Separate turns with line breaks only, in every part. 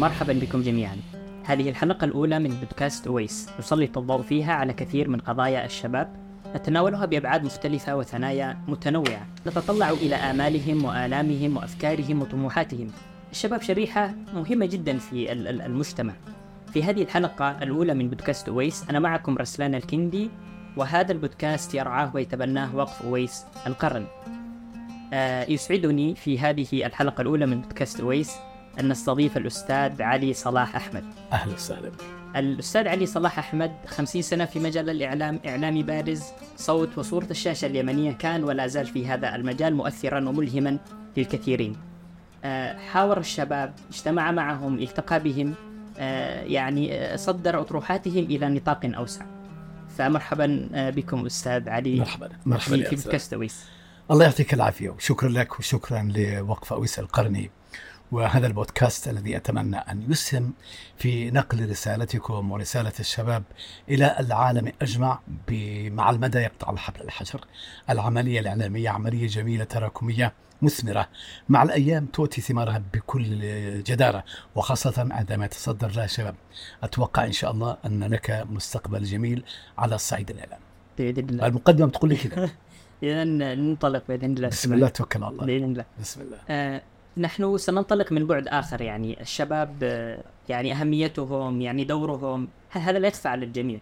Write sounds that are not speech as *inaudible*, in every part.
مرحبا بكم جميعا. هذه الحلقة الأولى من بودكاست أويس. نسلط الضوء فيها على كثير من قضايا الشباب. نتناولها بأبعاد مختلفة وثنايا متنوعة. نتطلع إلى آمالهم وآلامهم وأفكارهم وطموحاتهم. الشباب شريحة مهمة جدا في المجتمع. في هذه الحلقة الأولى من بودكاست أويس أنا معكم رسلان الكندي وهذا البودكاست يرعاه ويتبناه وقف أويس القرن. آه، يسعدني في هذه الحلقة الأولى من بودكاست أويس أن نستضيف الأستاذ علي صلاح أحمد.
أهلا وسهلا.
الأستاذ علي صلاح أحمد خمسين سنة في مجال الإعلام إعلامي بارز صوت وصورة الشاشة اليمنية كان ولا زال في هذا المجال مؤثرا وملهما للكثيرين. آه، حاور الشباب اجتمع معهم التقى بهم آه، يعني صدر أطروحاتهم إلى نطاق أوسع. فمرحبا بكم أستاذ علي.
مرحبا. مرحبا
في بودكاست
الله يعطيك العافية وشكرا لك وشكرا لوقف أويس القرني. وهذا البودكاست الذي أتمنى أن يسهم في نقل رسالتكم ورسالة الشباب إلى العالم أجمع مع المدى يقطع الحبل الحجر. العملية الإعلامية عملية جميلة تراكمية مثمرة. مع الأيام تؤتي ثمارها بكل جدارة وخاصة عندما يتصدر لها شباب. أتوقع إن شاء الله أن لك مستقبل جميل على الصعيد الإعلامي
بإذن الله.
المقدمة تقول لي كذا *laughs*
إذا ننطلق بإذن الله.
بسم الله توكل على الله.
بإذن الله.
بسم الله.
آه نحن سننطلق من بعد آخر يعني الشباب يعني أهميتهم يعني دورهم هذا لا يدفع للجميع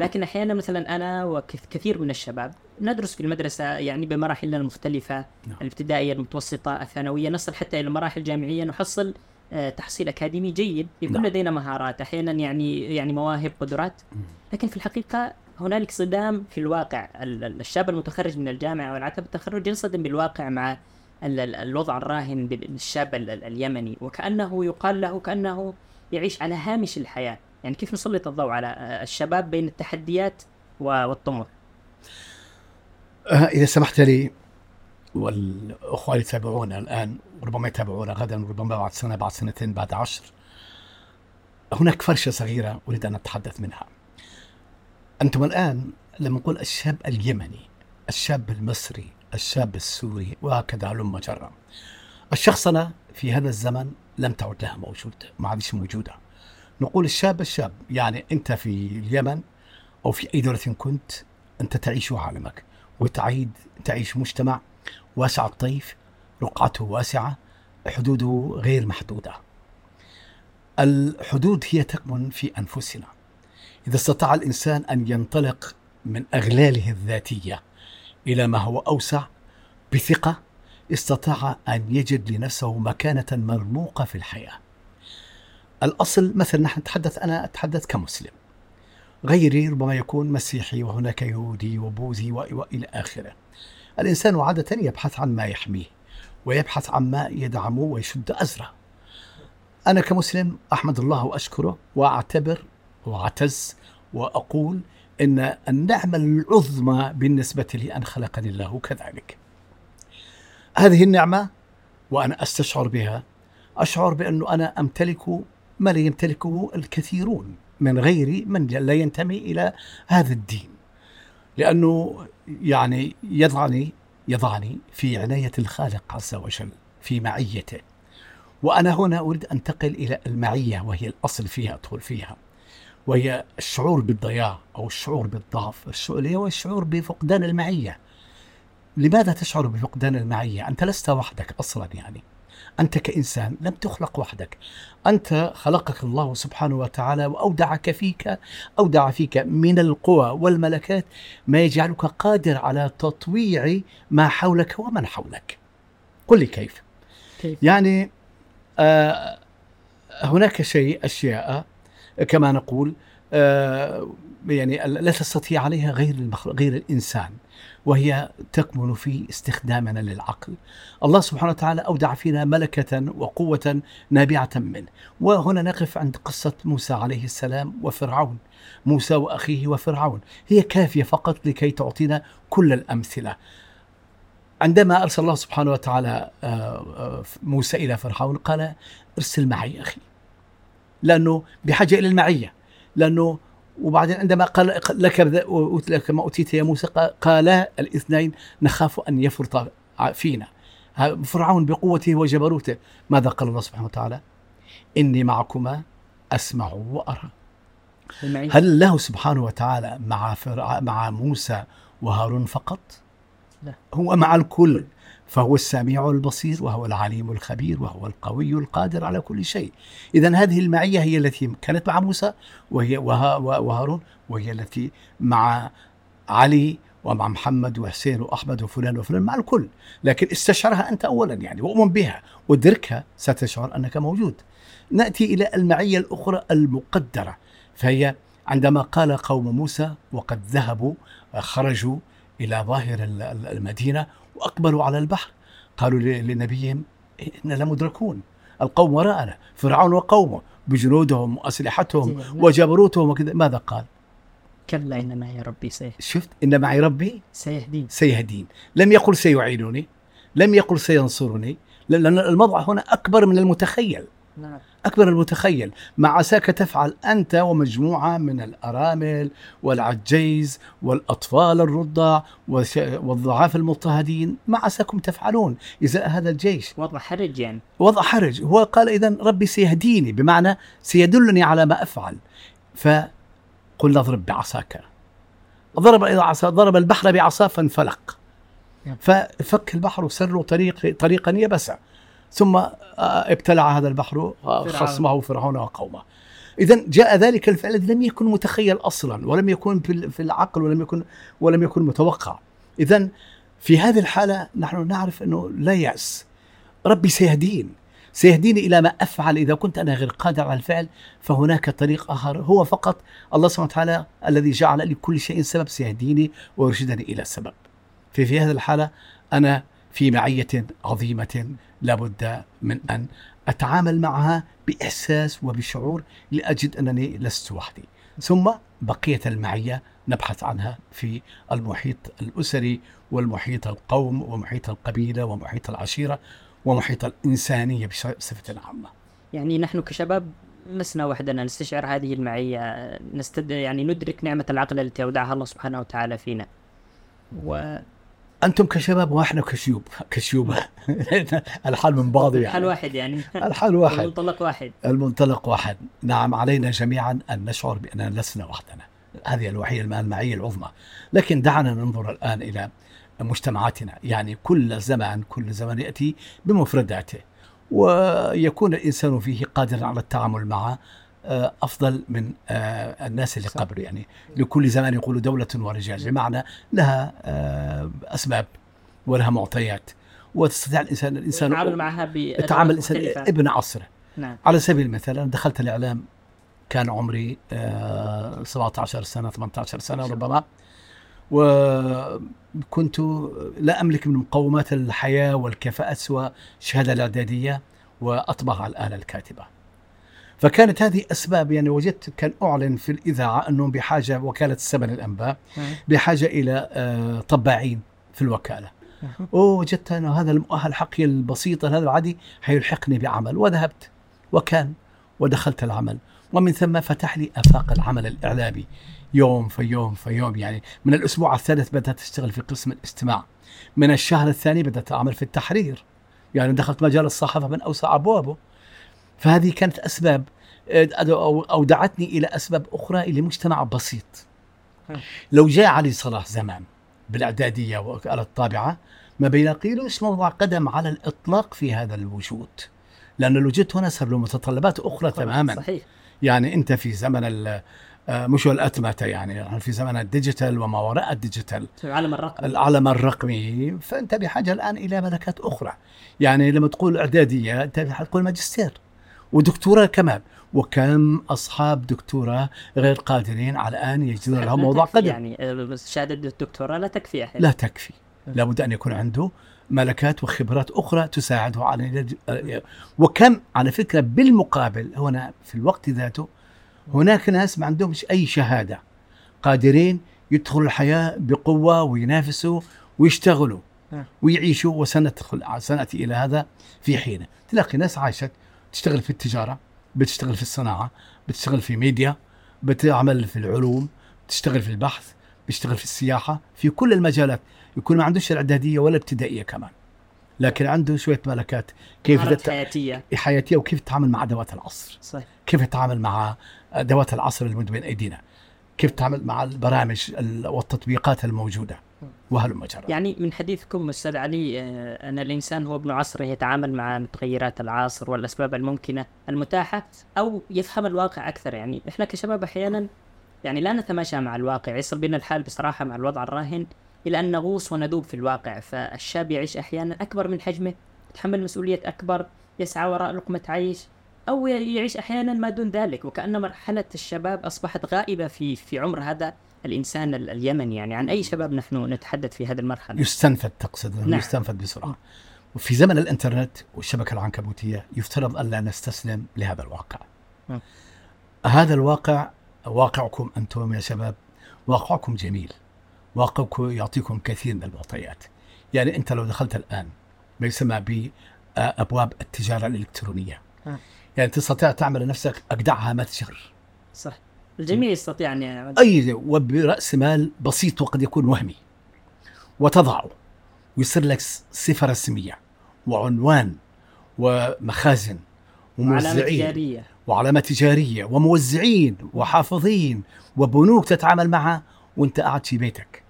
لكن أحيانا مثلا أنا وكثير من الشباب ندرس في المدرسة يعني بمراحلنا المختلفة نعم. الابتدائية المتوسطة الثانوية نصل حتى إلى المراحل الجامعية نحصل آه تحصيل أكاديمي جيد. يكون نعم. لدينا مهارات أحيانا يعني يعني مواهب قدرات. لكن في الحقيقة هنالك صدام في الواقع. الشاب المتخرج من الجامعة والعتب التخرج ينصدم بالواقع مع الوضع الراهن بالشاب اليمني وكأنه يقال له كأنه يعيش على هامش الحياة. يعني كيف نسلط الضوء على الشباب بين التحديات والطموح؟
إذا سمحت لي والأخوة يتابعونا الآن وربما يتابعونا غدا وربما بعد سنة بعد سنتين بعد عشر هناك فرشة صغيرة أريد أن أتحدث منها. أنتم الآن لما نقول الشاب اليمني الشاب المصري الشاب السوري وهكذا لما جرى الشخصنة في هذا الزمن لم تعد لها موجودة ما عادش موجودة. نقول الشاب الشاب يعني أنت في اليمن أو في أي دولة كنت أنت تعيش عالمك وتعيد تعيش مجتمع واسع الطيف رقعته واسعة حدوده غير محدودة. الحدود هي تكمن في أنفسنا. إذا استطاع الإنسان أن ينطلق من أغلاله الذاتية إلى ما هو أوسع. بثقة استطاع أن يجد لنفسه مكانة مرموقة في الحياة. الأصل مثلا نحن نتحدث أنا أتحدث كمسلم. غيري ربما يكون مسيحي وهناك يهودي وبوذي وإلى آخره. الإنسان عادة يبحث عن ما يحميه ويبحث عن ما يدعمه ويشد أزره. أنا كمسلم أحمد الله وأشكره وأعتبر وأعتز وأقول إن النعمه العظمى بالنسبة لي أن خلقني الله كذلك. هذه النعمة وأنا أستشعر بها أشعر بانه أنا أمتلك ما لا يمتلكه الكثيرون من غيري من لا ينتمي إلى هذا الدين. لأنه يعني يضعني يضعني في عناية الخالق عز وجل في معيته. وأنا هنا أريد انتقل إلى المعية وهي الأصل فيها أدخل فيها. وهي الشعور بالضياع أو الشعور بالضعف. اللي هو الشعور بفقدان المعية. لماذا تشعر بفقدان المعية؟ أنت لست وحدك أصلا يعني. أنت كإنسان لم تخلق وحدك. أنت خلقك الله سبحانه وتعالى وأودعك فيك أودع فيك من القوى والملكات ما يجعلك قادر على تطويع ما حولك ومن حولك. قل لي كيف, كيف؟ يعني آه هناك شيء أشياء كما نقول آه، يعني لا تستطيع عليها غير غير الإنسان وهي تكمن في استخدامنا للعقل. الله سبحانه وتعالى أودع فينا ملكة وقوة نابعة منه، وهنا نقف عند قصة موسى عليه السلام وفرعون. موسى وأخيه وفرعون، هي كافية فقط لكي تعطينا كل الأمثلة. عندما أرسل الله سبحانه وتعالى آه، آه، موسى إلى فرعون قال ارسل معي أخي. لأنه بحاجة إلى المعية لأنه وبعدين عندما قال لك لك ما أوتيت يا موسى قالا الاثنين نخاف أن يفرط فينا فرعون بقوته وجبروته ماذا قال الله سبحانه وتعالى؟ إني معكما وأرى
المعية.
هل الله سبحانه وتعالى مع فرع مع موسى وهارون فقط؟
لا.
هو مع الكل فهو السميع البصير وهو العليم الخبير وهو القوي القادر على كل شيء. إذا هذه المعية هي التي كانت مع موسى وهي وها وهارون وهي التي مع علي ومع محمد وحسين وأحمد وفلان وفلان مع الكل. لكن استشعرها أنت أولا يعني وأؤمن بها وادركها ستشعر أنك موجود. نأتي إلى المعية الأخرى المقدرة فهي عندما قال قوم موسى وقد ذهبوا خرجوا إلى ظاهر المدينة وأقبلوا على البحر. قالوا لنبيهم إنا لمدركون القوم وراءنا فرعون وقومه بجنودهم وأسلحتهم وجبروتهم وكذا. ماذا قال؟
كلا إن معي ربي سيهدين.
شفت؟ إن معي ربي
سيهدين.
سيهدين. لم يقل سيعينني لم يقل سينصرني لأن المضع هنا أكبر من المتخيل.
نعم.
أكبر المتخيل. ما عساك تفعل أنت ومجموعة من الأرامل والعجيز والأطفال الرضع والضعاف المضطهدين. ما عساكم تفعلون إذا هذا الجيش.
وضع حرج يعني.
وضع حرج. هو قال إذا ربي سيهديني بمعنى سيدلني على ما أفعل. فقل اضرب بعصاك. ضرب عصا ضرب البحر بعصاه فانفلق.
نعم.
ففك البحر وسر طريق طريقا يبسا ثم آه، ابتلع هذا البحر. خصمه فرعون وقومه اذا جاء ذلك الفعل الذي لم يكن متخيل أصلا ولم يكن في في العقل ولم يكن ولم يكن متوقع. اذا في هذه الحالة نحن نعرف أنه لا يأس. ربي سيهدين. سيهديني إلى ما أفعل. إذا كنت أنا غير قادر على الفعل فهناك طريق آخر. هو فقط الله سبحانه وتعالى الذي جعل لكل شيء سبب سيهديني ويرشدني إلى السبب في في هذه الحالة أنا في معية عظيمة لابد من أن أتعامل معها بإحساس وبشعور لأجد أنني لست وحدي ثم بقية المعية نبحث عنها في المحيط الأسري والمحيط القوم ومحيط القبيلة ومحيط العشيرة ومحيط الإنسانية بصفة عامة.
يعني نحن كشباب لسنا وحدنا نستشعر هذه المعية نستد يعني ندرك نعمة العقل التي أودعها الله سبحانه وتعالى فينا و
أنتم كشباب وإحنا كشيوب كشيوبة. *laughs* الحال من بعض يعني.
واحد يعني.
الحال واحد.
المنطلق واحد.
المنطلق واحد. نعم علينا جميعا أن نشعر بأننا لسنا وحدنا. هذه الوحية المعية العظمى. لكن دعنا ننظر الآن إلى مجتمعاتنا. يعني كل زمان كل زمان يأتي بمفرداته. ويكون الإنسان فيه قادرا على التعامل معه آه، أفضل من آه، الناس اللي
صح.
قبل. يعني لكل زمان يقول دولة ورجال. بمعنى لها آه، أسباب ولها معطيات. وتستطيع الإنسان الإنسان
التعامل معها
يتعامل الإنسان. ابن عصره.
نعم.
على سبيل المثال أنا دخلت الإعلام كان عمري آه، 17 سنة 18 سنة ربما. وكنت لا أملك من مقومات الحياة والكفاءة سوى الشهادة الإعدادية وأطبع على الآلة الكاتبة. فكانت هذه أسباب يعني وجدت كان أعلن في الإذاعة أنهم بحاجة وكالة السبن الأنباء
نعم.
بحاجة إلى آه، طباعين في الوكالة. ووجدت أن هذا المؤهل حقي البسيط هذا العادي حيلحقني بعمل وذهبت وكان ودخلت العمل. ومن ثم فتح لي آفاق العمل الإعلامي يوم في يوم في يوم. يعني من الأسبوع الثالث بدأت أشتغل في قسم الاستماع. من الشهر الثاني بدأت أعمل في التحرير. يعني دخلت مجال الصحافة من أوسع أبوابه. فهذه كانت أسباب أو- أودعتني إلى أسباب أخرى لمجتمع بسيط. لو جاء علي صلاح زمان بالإعدادية وعلى الطابعة ما بين قيل مش موضع قدم على الإطلاق في هذا الوجود. لأن الوجود هنا صار له متطلبات أخرى تماما.
صحيح.
يعني أنت في زمن ال- آه، مش الأتمتة يعني نحن في زمن ال digital وما وراء ال digital.
في عالم الرقم
العالم الرقمي. فأنت بحاجة الآن إلى ملكات أخرى. يعني لما تقول إعدادية أنت حتقول ماجستير. ودكتوراه كمان. وكم أصحاب دكتوراه غير قادرين على أن يجدون لهم موضوع قدم.
يعني آه، بس شهادة الدكتوراه لا تكفي أحد
لا تكفي. لابد أن يكون عنده ملكات وخبرات أخرى تساعده على وكم على فكرة بالمقابل هنا في الوقت ذاته هناك ناس ما عندهمش أي شهادة قادرين يدخلوا الحياة بقوة وينافسوا ويشتغلوا. ويعيشوا وسندخل سنأتي إلى هذا في حينه تلاقي ناس عايشة تشتغل في التجارة بتشتغل في الصناعة بتشتغل في ميديا بتعمل في العلوم بتشتغل في البحث بيشتغل في السياحة في كل المجالات. يكون ما عندوش الإعدادية ولا ابتدائية كمان. لكن عنده شوية ملكات. كيف تت...
حياتية.
حياتية وكيف تتعامل مع ادوات العصر.
صحيح.
كيف تتعامل مع ادوات العصر الموجوده بين أيدينا. كيف تتعامل مع البرامج ال- والتطبيقات الموجودة. وهلم جرى
يعني من حديثكم أستاذ علي آه، أن الإنسان هو ابن عصره يتعامل مع متغيرات العصر والأسباب الممكنة المتاحة أو يفهم الواقع أكثر. يعني إحنا كشباب أحيانا يعني لا نتماشى مع الواقع يصل بنا الحال بصراحة مع الوضع الراهن إلى أن نغوص وندوب في الواقع. فالشاب يعيش أحيانا أكبر من حجمه يتحمل مسؤولية أكبر يسعى وراء لقمة عيش أو يعيش أحيانا ما دون ذلك. وكان مرحله الشباب أصبحت غائبة في في عمر هذا. الإنسان ال- اليمني يعني عن أي شباب نحن نتحدث في هذه المرحلة؟
يستنفد تقصد
نعم.
يستنفد بسرعة. وفي زمن الإنترنت والشبكة العنكبوتية يفترض أن لا نستسلم لهذا الواقع.
نعم.
هذا الواقع واقعكم أنتم يا شباب واقعكم جميل. واقعكم يعطيكم كثير من المعطيات. يعني أنت لو دخلت الآن ما يسمى بأبواب التجارة الإلكترونية.
نعم.
يعني تستطيع تعمل لنفسك اجدعها متجر
صح. الجميع يستطيع أن يعمل.
أي وبرأس مال بسيط وقد يكون وهمي. وتضعه ويصير لك صفة رسمية وعنوان ومخازن وموزعين
تجارية.
وعلامات تجارية وموزعين وحافظين وبنوك تتعامل معها وانت قاعد في بيتك.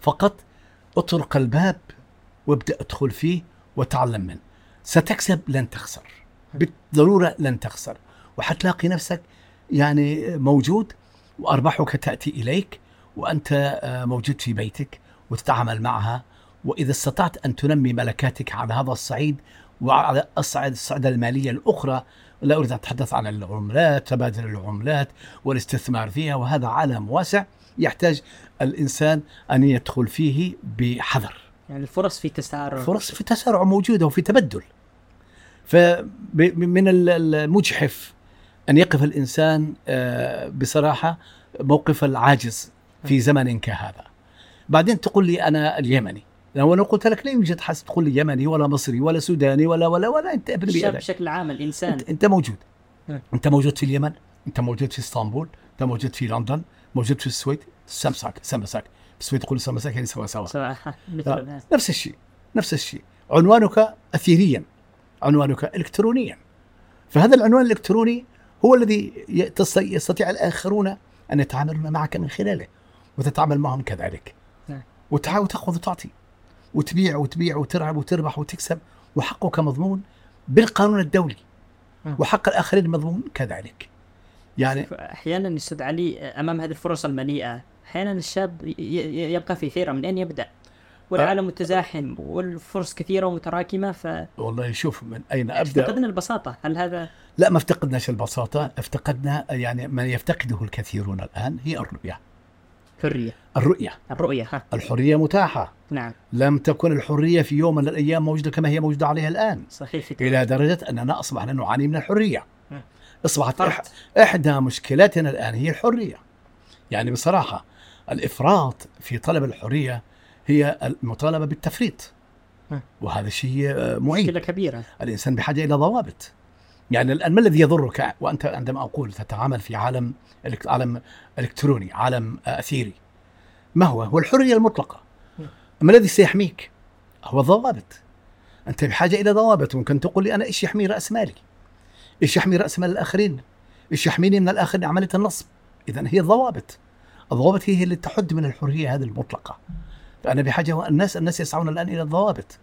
فقط اطرق الباب وابدأ ادخل فيه وتعلم منه. ستكسب لن تخسر. بالضرورة لن تخسر. وحتلاقي نفسك يعني موجود وأرباحك تأتي إليك وأنت آه، موجود في بيتك وتتعامل معها وإذا استطعت أن تنمي ملكاتك على هذا الصعيد وعلى الصعيد الصعيدة المالية الأخرى لا أريد أن أتحدث عن العملات تبادل العملات والاستثمار فيها وهذا عالم واسع يحتاج الإنسان أن يدخل فيه بحذر.
يعني الفرص في تسارع.
فرص في تسارع موجودة وفي تبدل. فمن المجحف أن يقف الإنسان آه، بصراحة موقف العاجز في زمن كهذا. بعدين تقول لي أنا اليمني. لو أنا قلت لك لا يوجد حد تقول لي يمني ولا مصري ولا سوداني ولا ولا ولا أنت أبن
الشاب. بشكل عام الإنسان.
انت, أنت موجود.
نعم.
أنت موجود في اليمن أنت موجود في إسطنبول أنت موجود في لندن موجود في السويد. سمسك سمسك في السويد تقول سمسك يعني سوا سوا. *laughs* نفس الشيء نفس الشيء. عنوانك اثيريا. عنوانك الكترونيا. فهذا العنوان الإلكتروني هو الذي يستطيع الآخرون أن يتعاملون معك من خلاله وتتعامل معهم كذلك
نعم.
وتحاول تاخذ وتعطي وتبيع وتبيع وتلعب وتربح وتكسب وحقك مضمون بالقانون الدولي
نعم.
وحق الآخرين مضمون كذلك يعني
أحيانا أستاذ علي أمام هذه الفرص المليئة أحيانا الشاب يبقى في حيره من اين يبدأ والعالم متزاحم والفرص كثيرة ومتراكمة فافتقدنا
والله شوف من أين أبدأ؟
البساطة. هل هذا
لا ما افتقدناش البساطة. افتقدنا يعني ما يفتقده الكثيرون الآن هي الرؤية.
حريه
الرؤية.
الرؤية ها.
الحرية متاحة.
نعم.
لم تكن الحرية في يوم من الأيام موجودة كما هي موجودة عليها الآن.
صحيح. في
إلى درجة أننا أصبحنا نعاني من الحرية. أصبحت
فرط.
إحدى مشكلاتنا الآن هي الحرية. يعني بصراحة الإفراط في طلب الحرية هي المطالبة بالتفريط. وهذا شيء آه، معيب.
مشكلة كبيرة.
الإنسان بحاجة إلى ضوابط. يعني الان ما الذي يضرك؟ وأنت عندما أقول تتعامل في عالم عالم إلكتروني عالم آه، أثيري ما هو؟ هو الحرية
المطلقة.
ما الذي سيحميك؟ هو الضوابط. أنت بحاجة إلى ضوابط. ممكن تقول لي أنا إيش يحمي رأس مالي؟ إيش يحمي رأس مال الآخرين؟ إيش يحميني من الآخرين؟ عملية النصب. اذا هي الضوابط. الضوابط هي اللي تحد من الحرية هذه المطلقة. فانا بحاجة الناس الناس يسعون الآن إلى الضوابط.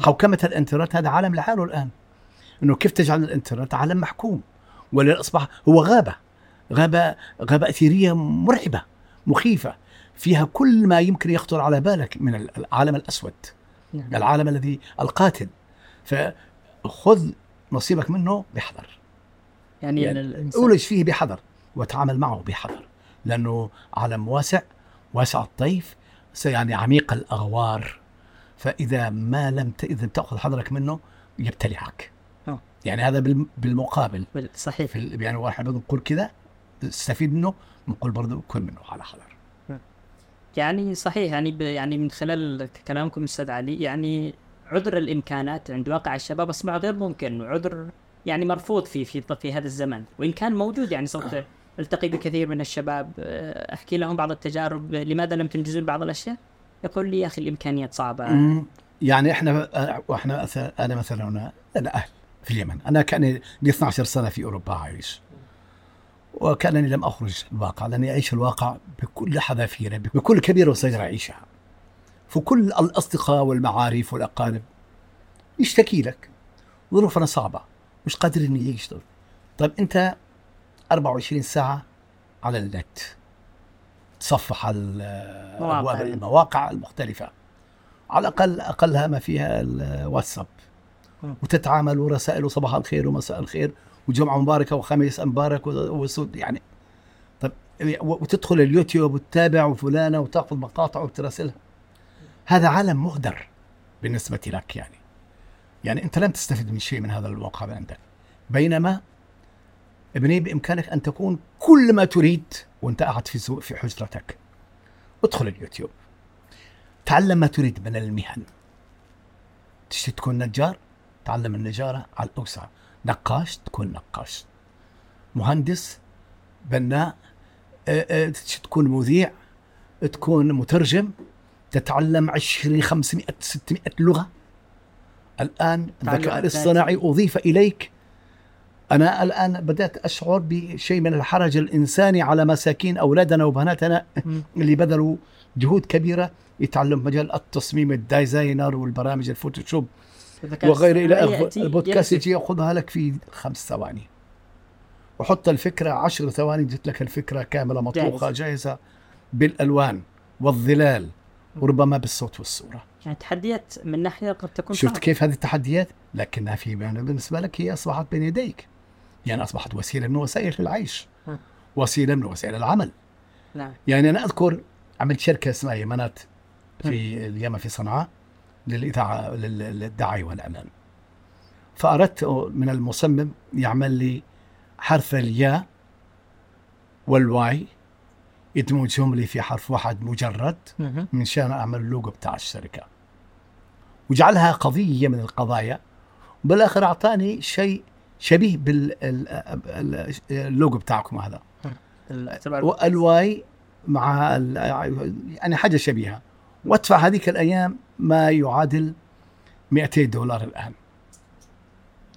حوكمه الإنترنت؟ هذا عالم لحاله الآن. إنه كيف تجعل الإنترنت عالم محكوم؟ ولا أصبح هو غابة. غابه غابة أثيرية مرعبة مخيفة. فيها كل ما يمكن يخطر على بالك من العالم الأسود.
نعم.
العالم الذي القاتل. فخذ نصيبك منه بحذر.
يعني,
يعني
يعني
أولج فيه بحذر وتعامل معه بحذر. لأنه عالم واسع واسع الطيف يعني عميق الأغوار. فإذا ما لم ت... إذا تاخذ حذرك منه يبتلعك.
آه.
يعني هذا بالم- بالمقابل.
صحيح.
في يعني واحد بنقول كذا استفيد منه بنقول برضه كن منه على حذر.
يعني صحيح يعني ب يعني من خلال كلامكم أستاذ علي يعني عذر الإمكانات عند واقع الشباب اصبح غير ممكن وعذر يعني مرفوض في في في هذا الزمن. وإن كان موجود يعني صرت ألتقي بكثير من الشباب. آه، أحكي لهم بعض التجارب لماذا لم تنجزون بعض الأشياء؟ يقول لي يا أخي الإمكانيات
صعبة. يعني إحنا وإحنا أث- أنا مثلا أنا, أنا أهل في اليمن. أنا كان لي 12 سنة في أوروبا عايش. وكأنني لم أخرج الواقع لاني اعيش الواقع بكل حذافيره بكل كبيره وصغيره اعيشها فكل الأصدقاء والمعارف والأقارب يشتكي لك؟ ظروفنا صعبة مش قادرين يشتغل طيب أنت 24 ساعة على النت. تصفح على ال-
مواقع.
أبواب
يعني.
المواقع المختلفة. على الأقل أقلها ما فيها الواتساب. وتتعامل ورسائل صباح الخير ومساء الخير وجمعة مباركة وخميس مبارك وسود يعني. طيب وتدخل اليوتيوب وتتابع وفلانة وتأخذ مقاطع وتراسلها. هذا عالم مهدر بالنسبة لك يعني. يعني أنت لم تستفد من شيء من هذا الواقع عندك. بينما ابني بإمكانك أن تكون كل ما تريد وأنت قاعد في في حجرتك. ادخل اليوتيوب. تعلم ما تريد من المهن. تشتي تكون نجار؟ تعلم النجارة على الأوسع. نقاش؟ تكون نقاش. مهندس؟ بناء؟ تشتي تكون مذيع؟ تكون مترجم؟ تتعلم 20 500 600 لغة؟ الآن الذكاء. الاصطناعي أضيف إليك أنا الآن بدأت أشعر بشيء من الحرج الإنساني على مساكين أولادنا وبناتنا. اللي بذلوا جهود كبيرة يتعلم مجال التصميم ال designer والبرامج ال
Photoshop
وغير إلى البودكاست. يجي يأخذها لك في خمس ثواني وحط الفكرة عشر ثواني جت لك الفكرة كاملة مطبوخة جاهزة بالألوان والظلال وربما بالصوت والصورة
يعني تحديات من ناحية قد تكون
شفت. كيف هذه التحديات لكنها في بالنسبة لك هي أصبحت بين يديك يعني أصبحت وسيلة من وسائل العيش. وسيلة من وسائل العمل.
نعم.
يعني أنا أذكر عملت شركة اسمها يمنات في اليمن في صنعاء للإذاعة لل- للدعاية والإعلان فأردت من المصمم يعمل لي حرف الياء وال Y يدمجهم لي في حرف واحد مجرد. من شان أعمل اللوجو بتاع الشركة. وجعلها قضية من القضايا. بالاخر أعطاني شيء شبيه باللوجو بتاعكم هذا.
وال
Y مع يعني حاجة شبيهة. وادفع هذيك الأيام ما يعادل 200 دولار الآن.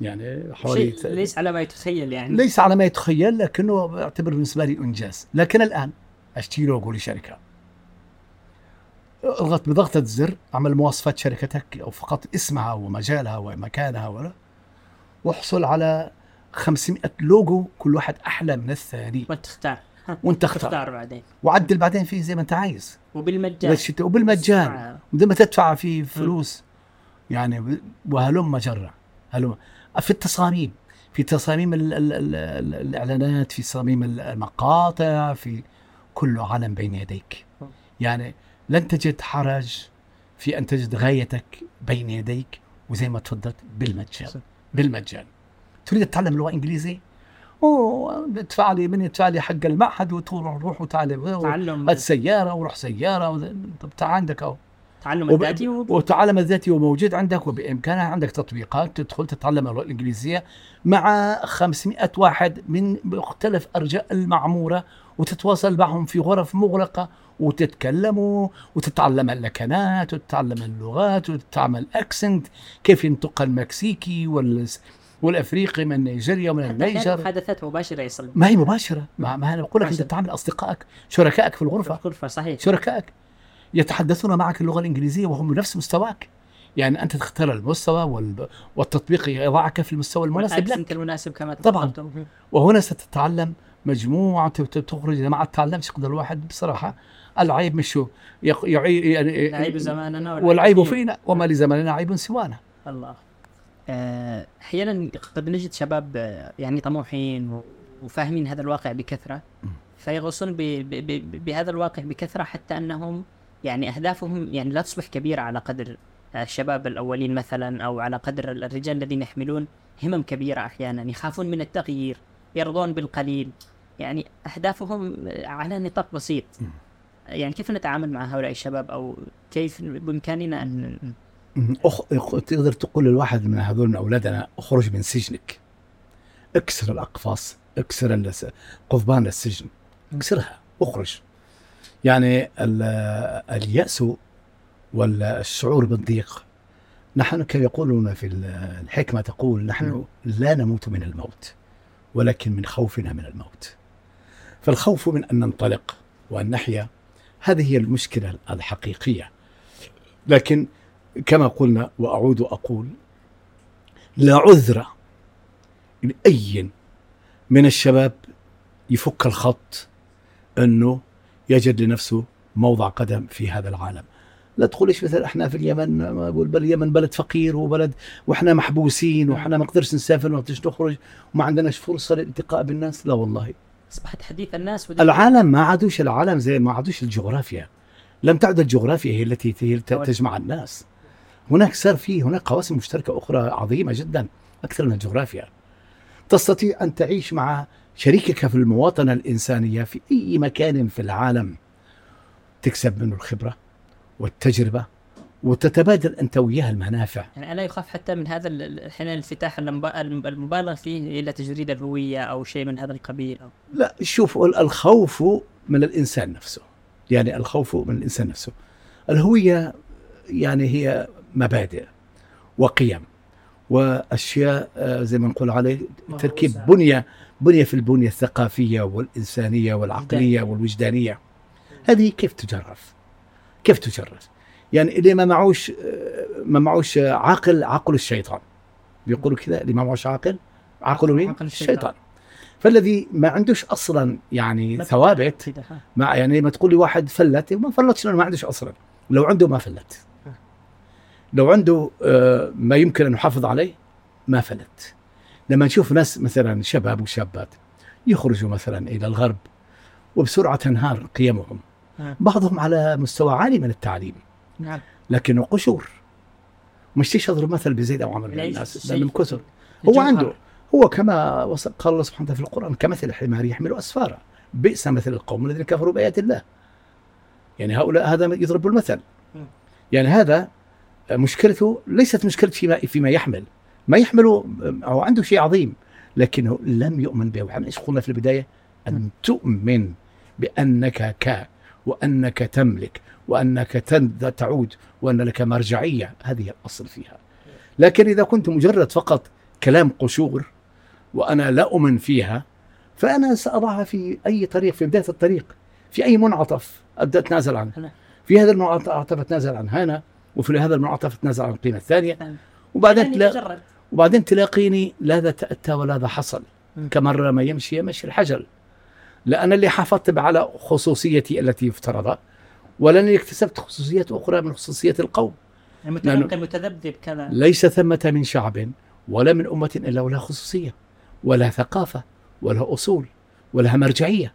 يعني حوالي
شيء ليس على ما يتخيل يعني.
ليس على ما يتخيل لكنه أعتبر بالنسبة لي إنجاز. لكن الآن أشتري لوجو لشركة. اضغط بضغطة زر أعمل مواصفات شركتك أو فقط اسمها ومجالها ومكانها ولا واحصل على 500 لوجو كل واحد أحلى من الثاني.
وانت تختار.
وانت اختار
تختار بعدين.
وعدل بعدين فيه زي ما انت عايز.
وبالمجان.
وبالمجان. بدون ما تدفع فيه فلوس. يعني ب- وهلم جرة هلم. في التصاميم. في تصاميم ال ال ال ال الإعلانات في تصاميم المقاطع في كله عالم بين يديك. يعني لن تجد حرج في أن تجد غايتك بين يديك وزي ما تفضلت بالمجان. بالمجان. تريد تتعلم لغه انجليزيه أوه ادفع لي من يدفع لي حق المعهد وتروح روح وتعلم.
تعلم.
هات سيارة وروح سيارة. طب تعال عندك أهو.
تعلم
وب-
الذاتي وب-
وتعلم الذاتي وموجود عندك وبإمكانها عندك تطبيقات تدخل تتعلم اللغة الإنجليزية مع 500 واحد من مختلف أرجاء المعمورة وتتواصل معهم في غرف مغلقة وتتكلموا وتتعلم اللكنات وتتعلم اللغات وتتعلم accent كيف ينطق المكسيكي وال والأفريقي من نيجيريا ومن النيجر.
محادثات مباشرة يصل.
ما هي مباشرة ما, ما أنا بقول لك
أنت.
بتعامل أصدقائك شركائك في
في
الغرفه
الغرفة صحيح.
شركائك. يتحدثون معك اللغة الإنجليزية وهم بنفس مستواك. يعني أنت تختار المستوى وال... والتطبيق يضعك في المستوى المناسب لك.
المناسب كما
طبعاً. وهنا ستتعلم مجموعة تخرج اذا ما تعلمش يقدر الواحد بصراحة العيب مش هو يق... يعي... يعني
العيب زماننا
والعيب. فينا. وما لزماننا عيب سوانا.
الله. آه، أحيانا قد نجد شباب يعني طموحين وفاهمين هذا الواقع بكثرة. فيغوصون ب- ب- ب- بهذا الواقع بكثرة حتى أنهم يعني أهدافهم يعني لا تصبح كبيرة على قدر الشباب الأولين مثلا أو على قدر الرجال الذين يحملون همم كبيرة أحيانا يخافون من التغيير يرضون بالقليل. يعني أهدافهم على نطاق بسيط. يعني كيف نتعامل مع هؤلاء الشباب؟ أو كيف بإمكاننا أن
أخ... تقدر تقول للواحد من هذول من أولادنا اخرج من سجنك. اكسر الأقفاص اكسر قضبان السجن. اكسرها اخرج. يعني ال... اليأس والشعور بالضيق. نحن كما يقولون في الحكمة تقول نحن لا نموت من الموت ولكن من خوفنا من الموت. فالخوف من أن ننطلق وأن نحيا هذه هي المشكلة الحقيقية. لكن كما قلنا وأعود وأقول لا عذر لأي من الشباب يفك الخط أنه يجد لنفسه موضع قدم في هذا العالم. لا تقوليش مثلا إحنا في اليمن ما أقول بل اليمن بلد فقير وبلد وإحنا محبوسين وإحنا ما نقدرش نسافر ما نقدرش نخرج وما عندناش فرصة للالتقاء بالناس. لا والله.
أصبحت حديث الناس
العالم ما عادوش العالم زي ما عادوش الجغرافيا. لم تعد الجغرافيا هي التي تجمع الناس. هناك صار في هناك قواسم مشتركة أخرى عظيمة جدا أكثر من الجغرافيا. تستطيع أن تعيش مع شريكك في المواطنة الإنسانية في أي مكان في العالم تكسب منه الخبرة والتجربة وتتبادل أنت وياه المنافع.
يعني ألا يخاف حتى من هذا الحين الانفتاح المبالغ فيه إلى تجريد الهويه أو شيء من هذا القبيل أو.
لا شوف الخوف من الإنسان نفسه. يعني الخوف من الإنسان نفسه. الهوية يعني هي مبادئ وقيم وأشياء آه، زي ما نقول عليه تركيب بنية بنيه في البنية الثقافية والإنسانية والعقلية والوجدانية. هذه كيف تجرف؟ كيف تجرس يعني اللي ما معوش ما معوش عاقل عقل الشيطان. بيقولوا كذا اللي ما معوش عاقل عقله مين؟ عقل الشيطان. الشيطان. فالذي ما عندوش أصلا يعني ثوابت مع يعني ما تقول لي واحد فلت ما فلتش لأنه ما عندوش أصلا. لو عنده ما فلت. لو عنده آه، ما يمكن أن يحافظ عليه ما فلت. لما نشوف ناس مثلا شباب وشابات يخرجوا مثلا إلى الغرب وبسرعة تنهار قيمهم نعم. بعضهم على مستوى عالي من التعليم. نعم. لكنه قشور مش تيجي اضرب مثل بزيد أو عمر من الناس لانهم كثر هو عنده هو كما قال الله سبحانه وتعالى في القرآن كمثل الحمار يحمل اسفارا بئس مثل القوم الذين كفروا بآيات الله. يعني هؤلاء هذا يضرب المثل. يعني هذا مشكلته ليست مشكلة فيما فيما يحمل. ما يحمله هو عنده شيء عظيم لكنه لم يؤمن به. وعن إيش قلنا في البداية؟ أن تؤمن بأنك ك وأنك تملك وأنك تعود وأن لك مرجعية. هذه الأصل فيها. لكن إذا كنت مجرد فقط كلام قشور وأنا لا أؤمن فيها فأنا سأضعها في أي طريق في بداية الطريق في أي منعطف أبدأ أتنازل عنه. في هذا المنعطف أتنازل عن هنا وفي هذا المنعطف أتنازل عن القيمة الثانية. نعم. وبعدين تلا... وبعدين تلاقيني لا ذا تأتى ولا ذا حصل. كمرة ما يمشي يمشي الحجر. لأنا اللي حافظت على خصوصيتي التي افترض ولاني اكتسبت خصوصيات أخرى من خصوصيات القوم.
المتنقل متذبذب كذا
ليس ثمة من شعب ولا من أمة إلا ولها خصوصية ولا ثقافة ولا أصول ولها مرجعية.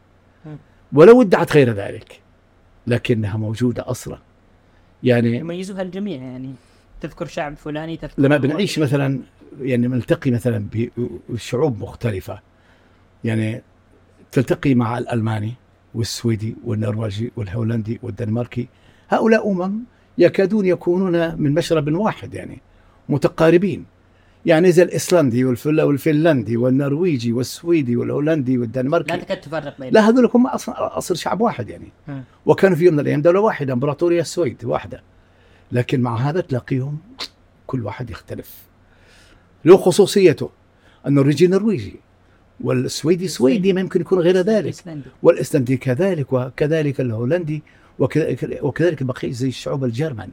ولو ادعت غير ذلك لكنها موجودة أصلا.
يعني يميزها الجميع يعني تذكر شعب فلاني تذكر
لما بنعيش مثلا يعني نلتقي مثلا بشعوب مختلفة. يعني تلتقي مع الألماني والسويدي والنرويجي والهولندي والدنماركي. هؤلاء أمم يكادون يكونون من مشرب واحد يعني متقاربين. يعني زي الإسلندي والفنلندي والنرويجي والسويدي والهولندي والدنماركي.
لا تكاد تفرق
بينهم. لا هذول هم أصلا أصل شعب واحد يعني. م. وكانوا في يوم من الأيام دولة واحدة إمبراطورية السويد واحدة. لكن مع هذا تلاقيهم كل واحد يختلف. له خصوصيته. النرويجي نرويجي والسويدي سويدي ما يمكن يكون غير ذلك. والإسلندي. كذلك وكذلك الهولندي وكذلك بقية زي الشعوب الجرمن.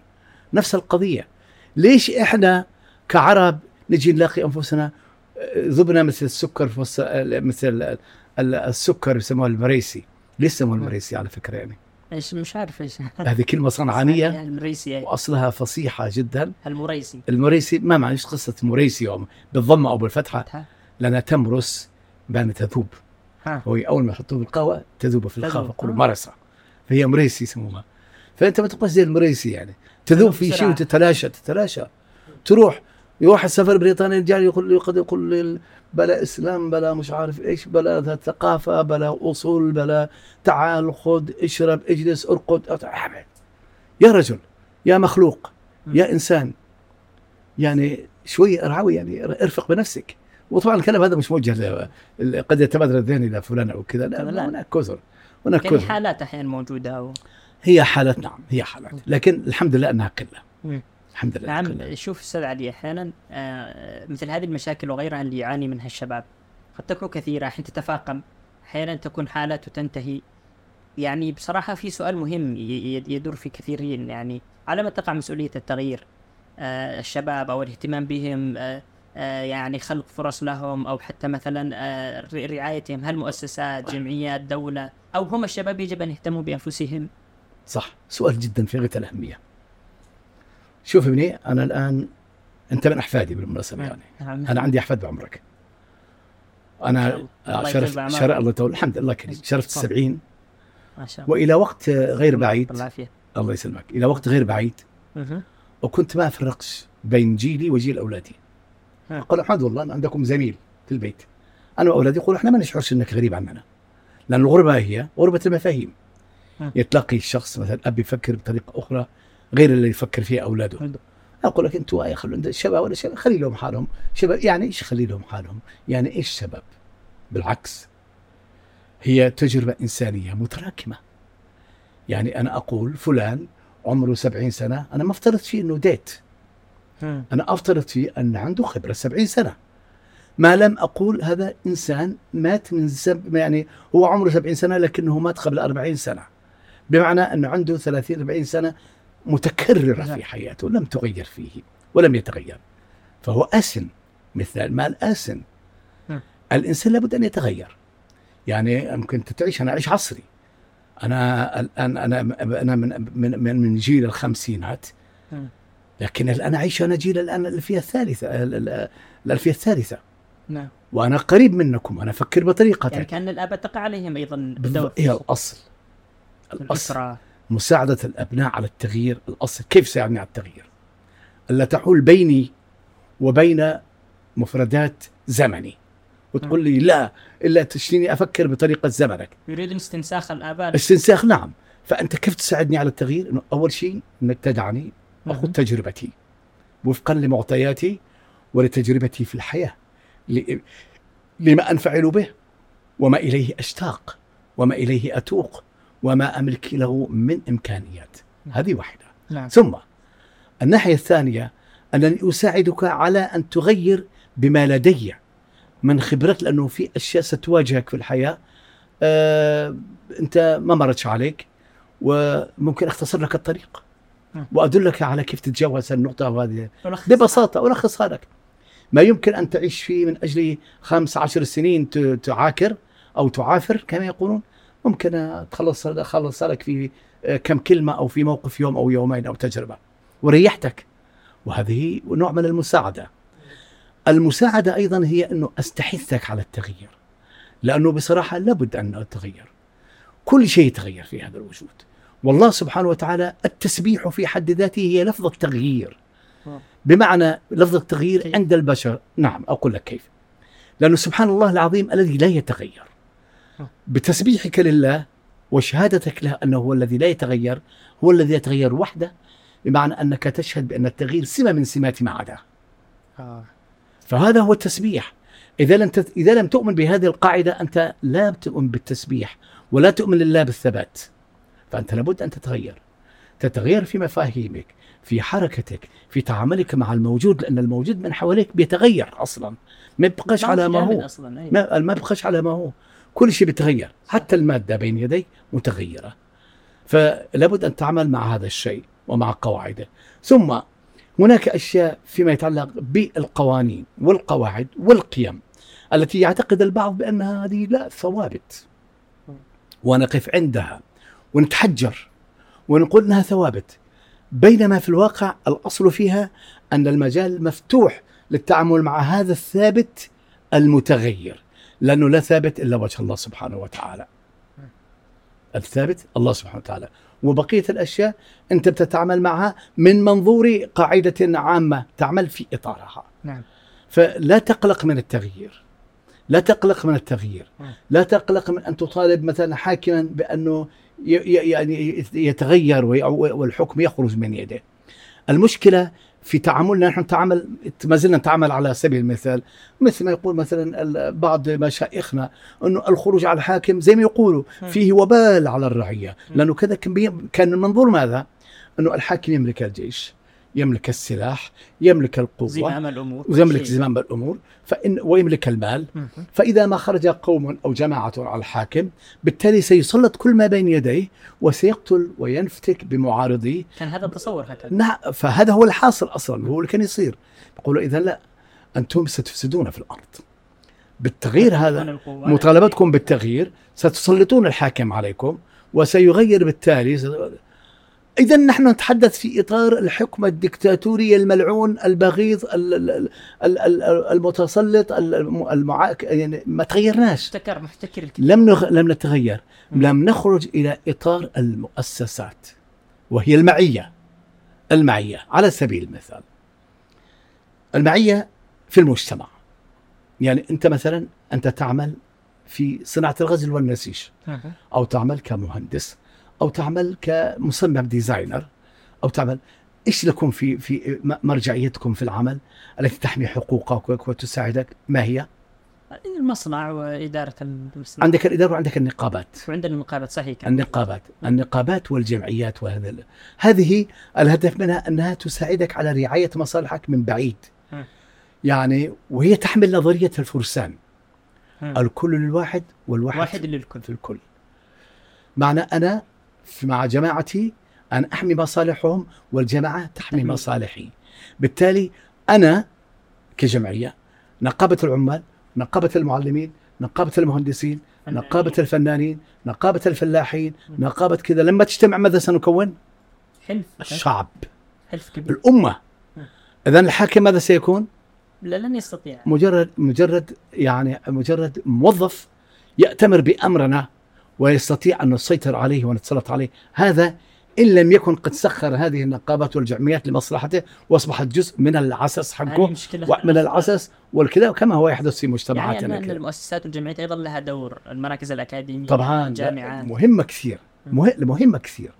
نفس القضية. ليش إحنا كعرب نجي نلاقي أنفسنا ذبنا مثل السكر في مثل السكر يسموه المريسي. ليش يسموه المريسي على فكرة يعني؟
إيش مش عارف إيش. *laughs*
هذه كلمة صنعانية. المريسي وأصلها فصيحة جدا.
المريسي.
المريسي ما معنى إيش قصة مريسي بالضمة أو بالفتحة. لانها تمرس بان تذوب. هو أول ما يحطوه بالقهوة تذوب في القهوه يقولوا مرسة. فهي مريسي يسموها. فأنت ما تبقاش زي المريسي يعني. تذوب في شيء وتتلاشى تتلاشى. تروح يروح السفر بريطانيا يرجع يقول يقول يقول بلا إسلام بلا مش عارف إيش بلا ثقافة بلا أصول بلا تعال خذ اشرب اجلس ارقد يا رجل يا مخلوق يا إنسان. يعني شوي ارعوي يعني ارفق بنفسك. وطبعا الكلام هذا مش موجه قد يتبادر الذهن إلى فلان أو كذا. لا, لا هناك كثر
هناك يعني حالات أحيانا موجودة أو...
هي حالات نعم هي حالات. لكن الحمد لله أنها قلة. الحمد لله
نعم. شوف أستاذ علي أحيانا آه، مثل هذه المشاكل وغيرها اللي يعاني منها الشباب قد تكون كثيرة حين تتفاقم أحيانا تكون حالات وتنتهي يعني بصراحة في سؤال مهم يدور في كثيرين يعني على ما تقع مسؤولية التغيير آه، الشباب أو الاهتمام بهم آه، آه، يعني خلق فرص لهم أو حتى مثلا آه، رعايتهم هل مؤسسات جمعيات دولة أو هم الشباب يجب أن يهتموا بأنفسهم؟
صح سؤال جدا في غاية الأهمية. شوف ابني أنا الآن أنت من أحفادي بالمناسبة يعني.
نعم.
أنا عندي أحفاد بعمرك. أنا
الله.
شرف
يطول بعمرك.
شرف الله يطول الحمد لله كريم. شرفت
تفضل.
السبعين
ما شاء الله.
وإلى وقت غير بعيد
بالعافيه
الله يسلمك. إلى وقت غير بعيد. وكنت ما أفرقش بين جيلي وجيل
أولادي.
أقول الحمد لله أن عندكم زميل في البيت. أنا وأولادي يقولوا إحنا ما نشعرش إنك غريب عننا. لأن الغربة هي غربة المفاهيم.
ها.
يتلاقي الشخص مثلا أب يفكر بطريقة أخرى غير اللي يفكر فيها
أولاده.
أقول لك أنتوا يا خلوا الشباب ولا شباب خلي لهم حالهم. شباب يعني إيش خلي لهم حالهم؟ يعني إيش شباب بالعكس هي تجربة إنسانية متراكمة. يعني أنا أقول فلان عمره سبعين سنة أنا ما افترض فيه إنه ديت. أنا أفترض فيه أن عنده خبرة سبعين سنة. ما لم أقول هذا إنسان مات من سب يعني هو عمره سبعين سنة لكنه مات قبل أربعين سنة. بمعنى أنه عنده ثلاثين أربعين سنة متكررة
نعم.
في حياته لم تغير فيه ولم يتغير. فهو آسن مثل المال آسن.
نعم.
الإنسان لابد أن يتغير. يعني ممكن تعيش أنا أعيش عصري. أنا الآن أنا أنا من من من, من جيل الخمسينات.
مم.
لكن الآن أعيش أنا جيل الآن الألفية الثالثة ال- ال- الألفية الثالثة.
نعم.
وأنا قريب منكم أنا أفكر بطريقتك.
يعني كأن الآباء تقع عليهم أيضا
الأصل الأصل.
الأسرة.
مساعدة الأبناء على التغيير الأصل. كيف ساعدني على التغيير؟ ألا تحول بيني وبين مفردات زمني. وتقول لي لا إلا تشتيني أفكر بطريقة زمنك.
يريدون استنساخ الآباء.
استنساخ نعم. فأنت كيف تساعدني على التغيير؟ إنه أول شيء أنك تدعني أخذ
مهم.
تجربتي وفقا لمعطياتي ولتجربتي في الحياة. لما أنفعل به وما إليه أشتاق وما إليه أتوق. وما أملك له من إمكانيات. هذه واحدة.
نعم.
ثم الناحية الثانية أنني أساعدك على أن تغير بما لدي من خبرات لأنه في أشياء ستواجهك في الحياة. آه أنت ما مرتش عليك وممكن أختصر لك الطريق.
نعم.
وأدلك على كيف تتجاوز النقطة وهذه ببساطة ألخصها لك ما يمكن أن تعيش فيه من أجل خمس عشر سنين تعاكر أو تعافر كما يقولون. ممكن تخلص أخلص لك في آه، كم كلمة أو في موقف يوم أو يومين أو تجربة. وريحتك. وهذه نوع من المساعدة. المساعدة أيضا هي أنه أستحثك على التغيير. لأنه بصراحة لابد أن أتغير كل شيء يتغير في هذا الوجود. والله سبحانه وتعالى التسبيح في حد ذاته هي لفظ التغيير. بمعنى لفظ التغيير
كيف؟
عند البشر. نعم أقول لك كيف. لأنه سبحان الله العظيم الذي لا يتغير.
آه.
بتسبيحك لله وشهادتك له أنه هو الذي لا يتغير هو الذي يتغير وحده بمعنى أنك تشهد بأن التغيير سمة من سمات ما عداه.
آه.
فهذا هو التسبيح. إذا لم تت... إذا لم تؤمن بهذه القاعدة أنت لا تؤمن بالتسبيح ولا تؤمن لله بالثبات. فأنت لابد أن تتغير. تتغير في مفاهيمك في حركتك في تعاملك مع الموجود لأن الموجود من حواليك بيتغير أصلا. ما يبقاش على ما هو.
أصلا.
ما ما بقاش على ما هو. كل شيء بيتغير. حتى المادة بين يديك متغيرة. فلابد أن تعمل مع هذا الشيء ومع قواعده. ثم هناك أشياء فيما يتعلق بالقوانين والقواعد والقيم التي يعتقد البعض بأنها هذه لا ثوابت. ونقف عندها ونتحجر ونقول إنها ثوابت. بينما في الواقع الأصل فيها أن المجال مفتوح للتعامل مع هذا الثابت المتغير. لأنه لا ثابت إلا وجه الله سبحانه وتعالى. الثابت الله سبحانه وتعالى. وبقية الأشياء أنت بتتعامل معها من منظور قاعدة عامة تعمل في إطارها.
نعم.
فلا تقلق من التغيير. لا تقلق من التغيير.
مم.
لا تقلق من أن تطالب مثلا حاكما بأنه ي- ي- يعني يتغير والحكم يخرج من يده. المشكلة في تعاملنا نحن نتعامل ما زلنا نتعامل على سبيل المثال مثل ما يقول مثلا بعض مشايخنا إنه الخروج على الحاكم زي ما يقولوا. فيه وبال على
الرعية.
لأنه كذا كان كان المنظور ماذا؟ إنه الحاكم يملك الجيش يملك السلاح يملك القوة
زمام الأمور
ويملك. زمام الأمور. فإن ويملك المال. فإذا ما خرج قوم أو جماعة على الحاكم بالتالي سيسلط كل ما بين يديه وسيقتل وينفتك بمعارضيه.
كان هذا التصور هكذا.
نعم فهذا هو الحاصل أصلا هو اللي كان يصير. يقولوا إذا لا أنتم ستفسدون في الأرض. بالتغيير هذا مطالبتكم بالتغيير ستسلطون الحاكم عليكم وسيغير بالتالي إذا نحن نتحدث في إطار الحكم الدكتاتوري الملعون البغيض ال- ال- ال- ال- المتسلط الم- المع... يعني ما تغيرناش.
محتكر محتكر الكثير
لم نغ... لم نتغير.
مم.
لم نخرج إلى إطار المؤسسات وهي المعية. المعية على سبيل المثال. المعية في المجتمع. يعني أنت مثلا أنت تعمل في صناعة الغزل والنسيج. أو تعمل كمهندس. أو تعمل كمصمم ديزاينر أو تعمل إيش لكم في في مرجعيتكم في العمل التي تحمي حقوقك وتساعدك؟ ما هي؟
المصنع وإدارة المصنع.
عندك الإدارة وعندك النقابات.
وعندنا المقابلات صحيح. كان
النقابات. النقابات والجمعيات وهذا هذه الهدف منها أنها تساعدك على رعاية مصالحك من بعيد. يعني وهي تحمل نظرية الفرسان. الكل للواحد والواحد
واحد للكل.
في الكل. معنى أنا في- مع جماعتي أن أحمي مصالحهم والجماعة تحمي. مصالحي. بالتالي أنا كجمعية نقابة العمال نقابة المعلمين نقابة المهندسين نقابة الفنانين نقابة الفلاحين نقابة كذا. لما تجتمع ماذا سنكون؟
حلف.
الشعب.
حلف كبير.
الأمة. إذا الحاكم ماذا سيكون؟
لا لن يستطيع.
مجرد مجرد يعني مجرد موظف يأتمر بأمرنا. ويستطيع أن نسيطر عليه ونتسلط عليه. هذا إن لم يكن قد سخر هذه النقابات والجمعيات لمصلحته وأصبحت جزء من العسس حقه
مشكلة
ومن العسس والكذا كما هو يحدث في
يعني
مجتمعاتنا
أن أن. المؤسسات والجمعيات أيضا لها دور المراكز الأكاديمية
طبعا
الجامعات.
مهمة كثير. مه- مهمة كثير.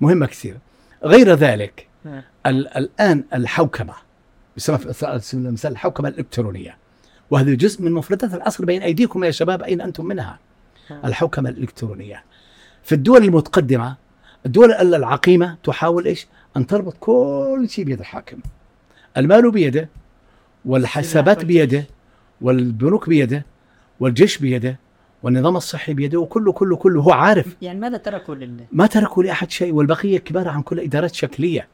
مهمة كثير. غير ذلك. ال- الآن الحوكمة مثال الحوكمة الإلكترونية وهذا جزء من مفردات العصر بين أيديكم يا شباب أين أنتم منها. الحوكمة الإلكترونية. في الدول المتقدمة الدول ال- العقيمة تحاول إيش؟ أن تربط كل شيء بيد الحاكم. المال بيده والحسابات. بيده والبنوك بيده والجيش بيده والنظام الصحي بيده وكله كله كله. هو عارف.
يعني ماذا تركوا لل؟
ما تركوا لأحد شيء والبقية كبار عن كل إدارات شكلية.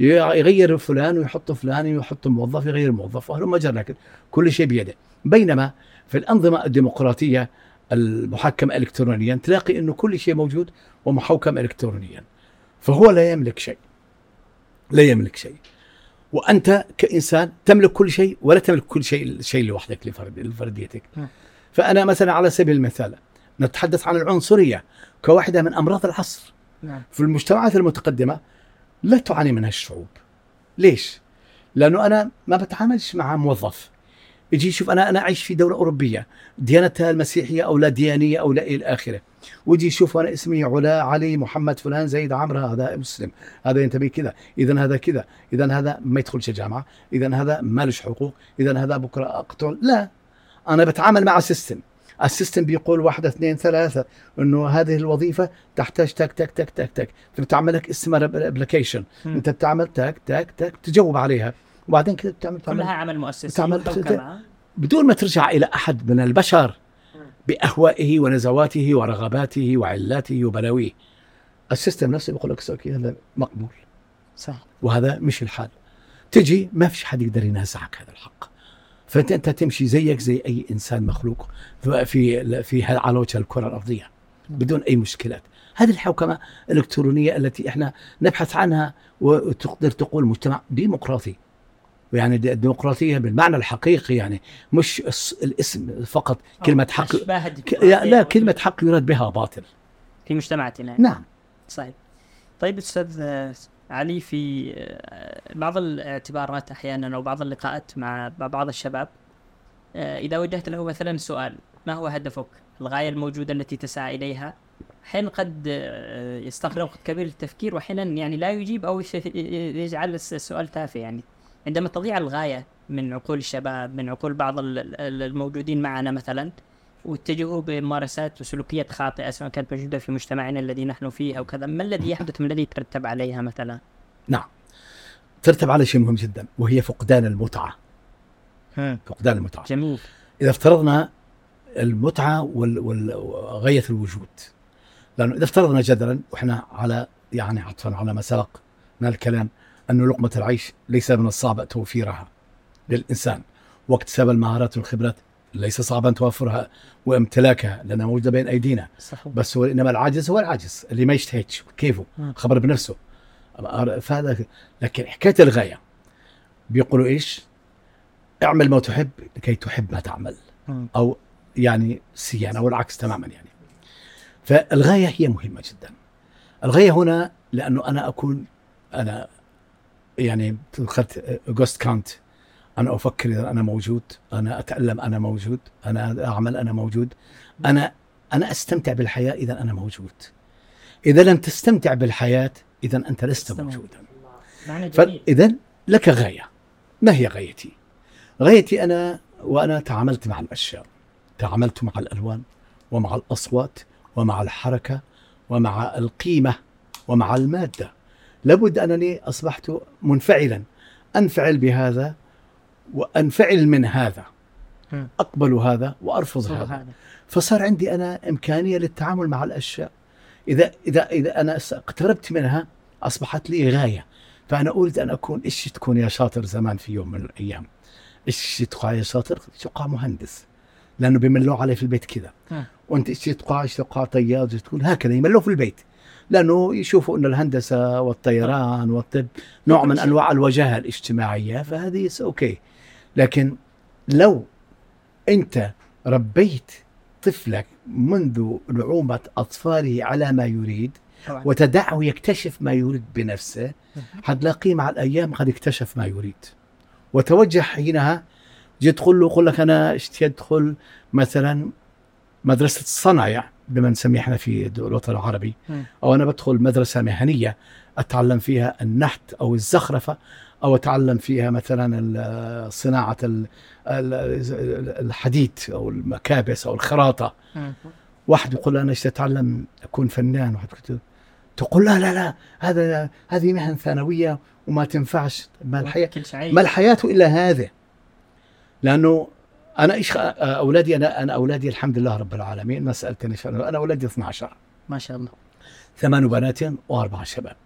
يغير فلان ويحط فلان ويحط موظف يغير موظف وهلم جرى. لكن كل شيء بيده. بينما في الأنظمة الديمقراطية المحكمة إلكترونيا تلاقي أنه كل شيء موجود ومحوكم إلكترونيا. فهو لا يملك شيء. لا يملك شيء. وأنت كإنسان تملك كل شيء ولا تملك كل شيء شيء لوحدك لفرد لفرديتك. فأنا مثلا على سبيل المثال نتحدث عن العنصرية كواحدة من أمراض العصر.
نعم.
في المجتمعات المتقدمة لا تعاني منها الشعوب. ليش؟ لأنه أنا ما بتعاملش مع موظف. يجي يشوف أنا أنا أعيش في دولة أوروبية ديانتها المسيحية أو لا ديانية أو لا إلى آخره. ويجي يشوف أنا اسمي علا علي محمد فلان زيد عمرو هذا مسلم هذا ينتمي كذا إذا هذا كذا إذا هذا ما يدخلش جامعة إذا هذا مالش حقوق إذا هذا بكرة أقتل. لا أنا بتعامل مع system ال system بيقول واحدة اثنين ثلاثة إنه هذه الوظيفة تحتاج تك تك تك تك تك. أنت بتعمل لك اسمها
application.
أنت بتعمل تك تك تك تجاوب عليها. وبعدين كده بتعمل,
كلها
بتعمل
عمل مؤسسي
تعمل-
وحوكمة.
بدون ما ترجع إلى أحد من البشر بأهوائه ونزواته ورغباته وعلاته وبلاويه. ال system نفسه بيقول لك okay هذا مقبول
صح.
وهذا مش الحال. تجي ما فيش حد يقدر ينازعك هذا الحق. فانت أنت تمشي زيك زي أي إنسان مخلوق في في على وجه الكرة الأرضية بدون أي مشكلات. هذه الحوكمة الإلكترونية التي إحنا نبحث عنها وتقدر تقول مجتمع ديمقراطي. يعني الديمقراطية بالمعنى الحقيقي يعني مش الاسم فقط كلمة
أو
حق
الديمقراطية
لا, كلمة حق يراد بها باطل.
في مجتمعاتنا
نعم.
صحيح طيب أستاذ آه، علي في آه، بعض الاعتبارات أحيانا أو بعض اللقاءات مع بعض الشباب آه، إذا وجهت له مثلا سؤال ما هو هدفك؟ الغاية الموجودة التي تسعى إليها؟ أحيانا قد آه، يستغرق وقت كبير للتفكير واحيانا يعني لا يجيب أو يش- يجعل الس- السؤال تافه يعني. عندما تضيع الغاية من عقول الشباب من عقول بعض ال- ال- الموجودين معنا مثلا واتجهوا بممارسات وسلوكيات خاطئة سواء كانت موجودة في مجتمعنا الذي نحن فيه أو كذا ما الذي يحدث ما الذي يترتب عليها مثلا؟
نعم. ترتب على شيء مهم جدا وهي فقدان المتعة. فقدان المتعة.
جميل.
إذا افترضنا وال- وغاية الوجود لأنه إذا افترضنا جدلا وإحنا على يعني عطفا على ما سبق من الكلام انه لقمة العيش ليس من الصعب توفيرها للإنسان. واكتساب المهارات والخبرات ليس صعبا توفرها وامتلاكها لأنها موجودة بين أيدينا.
صحيح.
بس هو إنما العاجز هو العاجز اللي ما يجتهدش كيفه
مم.
خبر بنفسه. فهذا لكن حكاية الغاية. بيقولوا إيش؟ اعمل ما تحب لكي تحب ما تعمل.
مم.
أو يعني سيان أو العكس تماما يعني. فالغاية هي مهمة جدا. الغاية هنا لأنه أنا أكون أنا يعني اخذت جوست كانت أنا أفكر إذا أنا موجود أنا أتألم أنا موجود أنا أعمل أنا موجود. أنا أنا أستمتع بالحياة إذا أنا موجود. إذا لم تستمتع بالحياة إذا أنت لست. موجودا. فإذا لك غاية. ما هي غايتي؟ غايتي أنا وأنا تعاملت مع الأشياء. تعاملت مع الألوان ومع الأصوات ومع الحركة ومع القيمة ومع المادة. لابد أنني أصبحت منفعلا أنفعل بهذا وأنفعل من هذا.
مم.
أقبل هذا وأرفض
صح
هذا.
هذا.
فصار عندي أنا إمكانية للتعامل مع الأشياء. إذا إذا إذا أنا اقتربت منها أصبحت لي غاية. فأنا أريد أن أكون إيش تكون يا شاطر زمان في يوم من الأيام؟ إيش تقع يا شاطر؟ تقع مهندس؟ لأنه بيملوا علي في البيت كذا.
مم.
وأنت إيش تقع إيش تقع طيار؟ إيش تكون هكذا يملوا في البيت. لأنه يشوفوا إن الهندسة والطيران والطب نوع من. أنواع الوجاهة الاجتماعية فهذه أوكي لكن لو أنت ربيت طفلك منذ نعومه أطفاله على ما يريد. وتدعه يكتشف ما يريد بنفسه حتلاقيه مع الأيام قد اكتشف ما يريد وتوجه حينها جي تقول له يقول لك أنا اشتي ادخل مثلا مدرسة الصنايع بما نسميه إحنا في الوطن العربي.
مم.
أو أنا بدخل مدرسة مهنية أتعلم فيها النحت أو الزخرفة أو أتعلم فيها مثلا صناعة ال- ال- الحديد أو المكابس أو
الخراطة.
واحد يقول أنا أتعلم؟ أكون فنان. واحد تقول لا لا لا هذا هذه مهن ثانوية وما تنفعش. ما
الحياة
ما الحياة إلا هذا لأنه أنا إيش أولادي أنا أنا أولادي الحمد لله رب العالمين ما سالتني شأن أنا أولادي 12
ما شاء الله.
ثمان بنات واربعه شباب.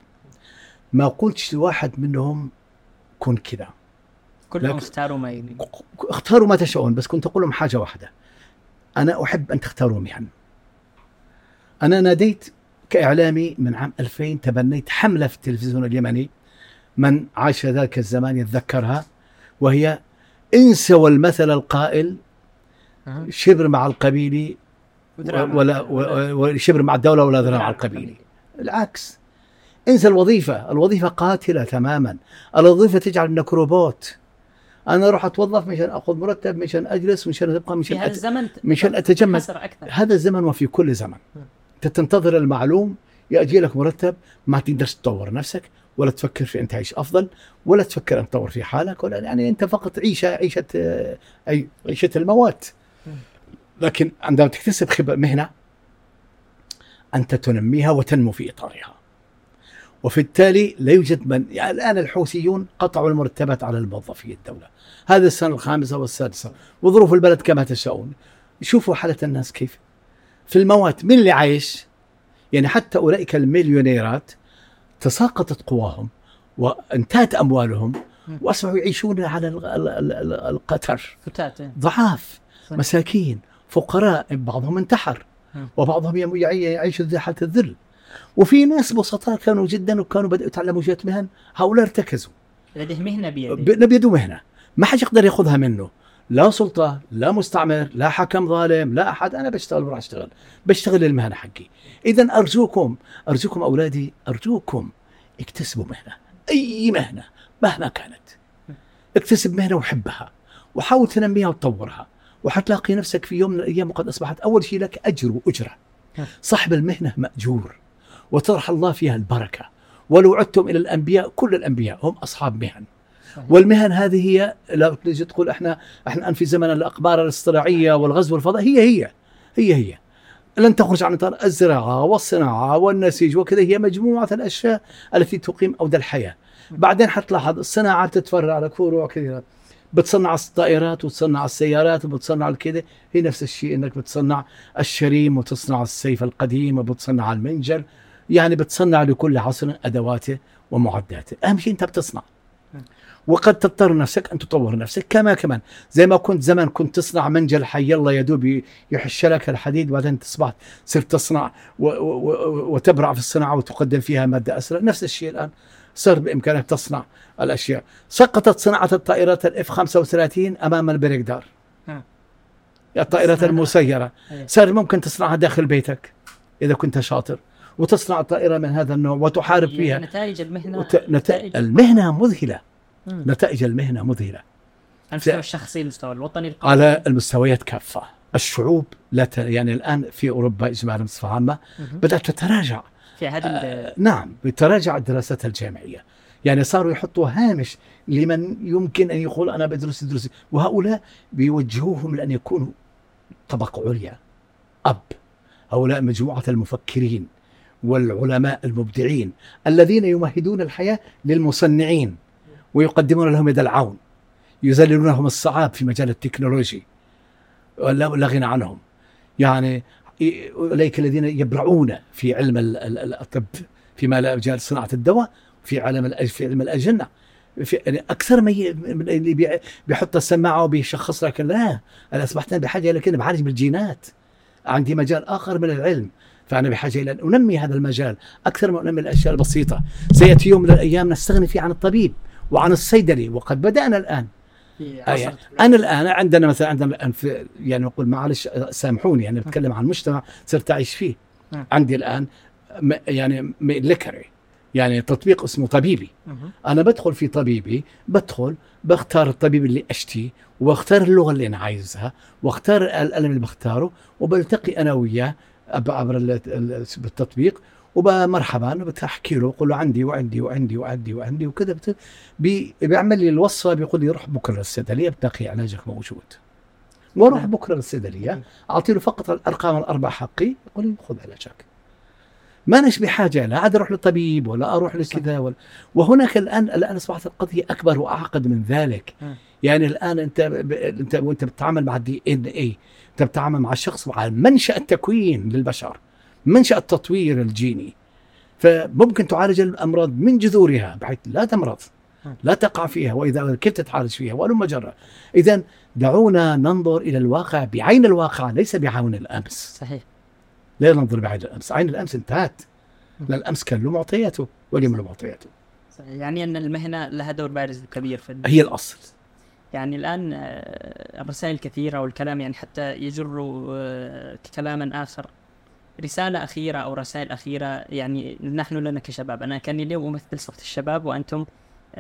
ما قلتش لواحد منهم كن كذا.
كلهم اختاروا ما يريد.
اختاروا ما تشاءون بس كنت أقول لهم حاجة واحدة. أنا أحب أن تختاروا مهن أنا ناديت كإعلامي من عام 2000 تبنيت حملة في التلفزيون اليمني من عاش ذاك الزمان يتذكرها وهي انسوا المثل القائل. شبر مع القبيل
ودراع مع-
ولا وشبر مع الدولة ولا ذراع مع القبيل العكس. انسى الوظيفة الوظيفة قاتلة تماما. الوظيفة تجعل انك روبوت أنا أروح أتوظف مشان أخذ مرتب مشان أجلس مشان أبقى
في
مشان
هذا
أت...
الزمن
مشان اتجمد هذا الزمن وفي كل زمن. انت تنتظر المعلوم يجي لك مرتب ما تقدرش تطور نفسك. ولا تفكر في ان تعيش أفضل ولا تفكر أن تطور في حالك ولا يعني أنت فقط عيشة عيشة آه، أي عيشة الموات. لكن عندما تكتسب خبرة مهنة أنت تنميها وتنمو في إطارها. وبالتالي لا يوجد من يعني الآن الحوثيون قطعوا المرتبات على الموظفي الدولة. هذا السنة الخامسة والسادسة وظروف البلد كما تشاءون. شوفوا حالة الناس كيف. في الموات من اللي عايش يعني حتى أولئك المليونيرات تساقطت قواهم وانتهت أموالهم وأصبحوا يعيشون على ال- ال- ال- ال- القطر
فتات إيه.
ضعاف. مساكين فقراء بعضهم انتحر. وبعضهم يعيش حالة الذل وفي ناس بسطاء كانوا جدا وكانوا بدأوا يتعلموا جهة مهن هؤلاء ارتكزوا
لديه مهنة بيده
مهنة ما حد يقدر يأخذها منه لا سلطة لا مستعمر لا حكم ظالم لا أحد. أنا بشتغل وراح أشتغل. بشتغل المهنة حقي. إذا أرجوكم أرجوكم أولادي أرجوكم اكتسبوا مهنة. أي مهنة مهما كانت. اكتسب مهنة وحبها وحاول تنميها وتطورها وحتلاقي نفسك في يوم من الأيام وقد أصبحت أول شيء لك أجر وأجرة. صاحب المهنة مأجور وطرح الله فيها البركة. ولو عدتم إلى الأنبياء كل الأنبياء هم أصحاب مهن. والمهن هذه هي لا تجي تقول إحنا إحنا الآن في زمن الاقمار الاصطناعية والغزو والفضاء هي هي هي هي. لن تخرج عن إطار الزراعة والصناعة والنسيج وكذا هي مجموعة الأشياء التي تقيم اود الحياة. بعدين حتلاحظ الصناعات تتفرع لك فروع كثيره بتصنع الطائرات وتصنع السيارات وبتصنع الكذا هي نفس الشيء إنك بتصنع الشريم وتصنع السيف القديم وبتصنع المنجل. يعني بتصنع لكل عصر أدواته ومعداته. أهم شيء أنت بتصنع. وقد تضطر نفسك أن تطور نفسك كما كمان. زي ما كنت زمان كنت تصنع منجل حي الله يدوب يحش لك الحديد وبعدين تصبح صرت تصنع و و وتبرع في الصناعة وتقدم فيها مادة أسرع. نفس الشيء الآن صار بإمكانك تصنع الأشياء. سقطت صناعة الطائرات الاف 35 أمام البريكدار. الطائرات المسيرة.
أيه.
صار ممكن تصنعها داخل بيتك إذا كنت شاطر. وتصنع طائره من هذا النوع وتحارب فيها.
نتائج المهنة.
وت... نت...
نتائج
المهنة
مذهلة.
نتائج المهنة مذهلة.
على المستوى الشخصي المستوى الوطني القومي.
على المستويات كافة. الشعوب لا ت... يعني الآن في أوروبا اجمالا بصفة عامة
مهم.
بدأت تتراجع.
في هذه ال-
نعم بتراجع الدراسات الجامعية. يعني صاروا يحطوا هامش لمن يمكن أن يقول أنا بدرس دروس وهؤلاء بيوجهوهم لأن يكونوا طبقة عليا. أب. هؤلاء مجموعة المفكرين والعلماء المبدعين الذين يمهدون الحياة للمصنعين. ويقدمون لهم يد العون يذللونهم الصعاب في مجال التكنولوجي. ولا لا غنى عنهم. يعني أولئك الذين يبرعون في علم ال- ال- ال- الطب فيما لا مجال صناعة الدواء في علم في علم الأجنة. في يعني أكثر ما اللي بي- بيحط السماعة وبيشخص لك لا أنا أصبحت بحاجة إلى كده بعالج بالجينات. عندي مجال آخر من العلم فأنا بحاجة إلى أن أنمي هذا المجال أكثر من أنمي الأشياء البسيطة. سيأتي يوم من الأيام نستغني فيه عن الطبيب. وعن الصيدلي. وقد بدأنا الآن.
في
آه، يعني
عصر
أنا الآن عندنا مثلا عندنا في يعني نقول معلش سامحوني يعني بتكلم عن مجتمع صرت أعيش فيه.
نعم.
عندي الآن م- يعني ليكري يعني تطبيق اسمه طبيبي. أنا بدخل في طبيبي بدخل بختار الطبيب اللي اشتيه واختار اللغة اللي أنا عايزها واختار الألم اللي بختاره وبلتقي أنا وياه عبر ال- ال- بالتطبيق ومرحبا بتحكي له بقول له عندي وعندي وعندي وعندي وعندي وكذا بت- بي- بيعمل لي الوصفة بيقول لي روح بكرة للصيدلية بتلاقي علاجك موجود. وأروح
نعم.
بكرة للصيدلية أعطي له فقط الأرقام الأربع حقي يقول لي خذ علاجك. ما نش بحاجة لا عاد أروح للطبيب ولا أروح لكذا ولا وهناك الآن الآن أصبحت القضية أكبر وأعقد من ذلك. يعني الآن أنت ب... انت وأنت بتتعامل مع الدي إن اي أنت بتتعامل مع الشخص مع منشأ التكوين للبشر. منشا التطوير الجيني. فممكن تعالج الأمراض من جذورها بحيث لا تمرض. لا تقع فيها وإذا كيف تتعالج فيها ولم جرى اذا دعونا ننظر إلى الواقع بعين الواقع ليس بعين الأمس.
صحيح.
لا ننظر بعين الأمس. عين الأمس انتهت. لأن الأمس كان له معطياته واليوم له معطياته.
صحيح. يعني أن المهنة لها دور بارز كبير في ال-
هي الأصل.
يعني الآن آه، الرسائل كثيرة والكلام يعني حتى يجر آه، كلاما آخر. رسالة أخيرة أو رسائل أخيرة يعني نحن لنا كشباب. أنا كاني اليوم امثل صفة الشباب وأنتم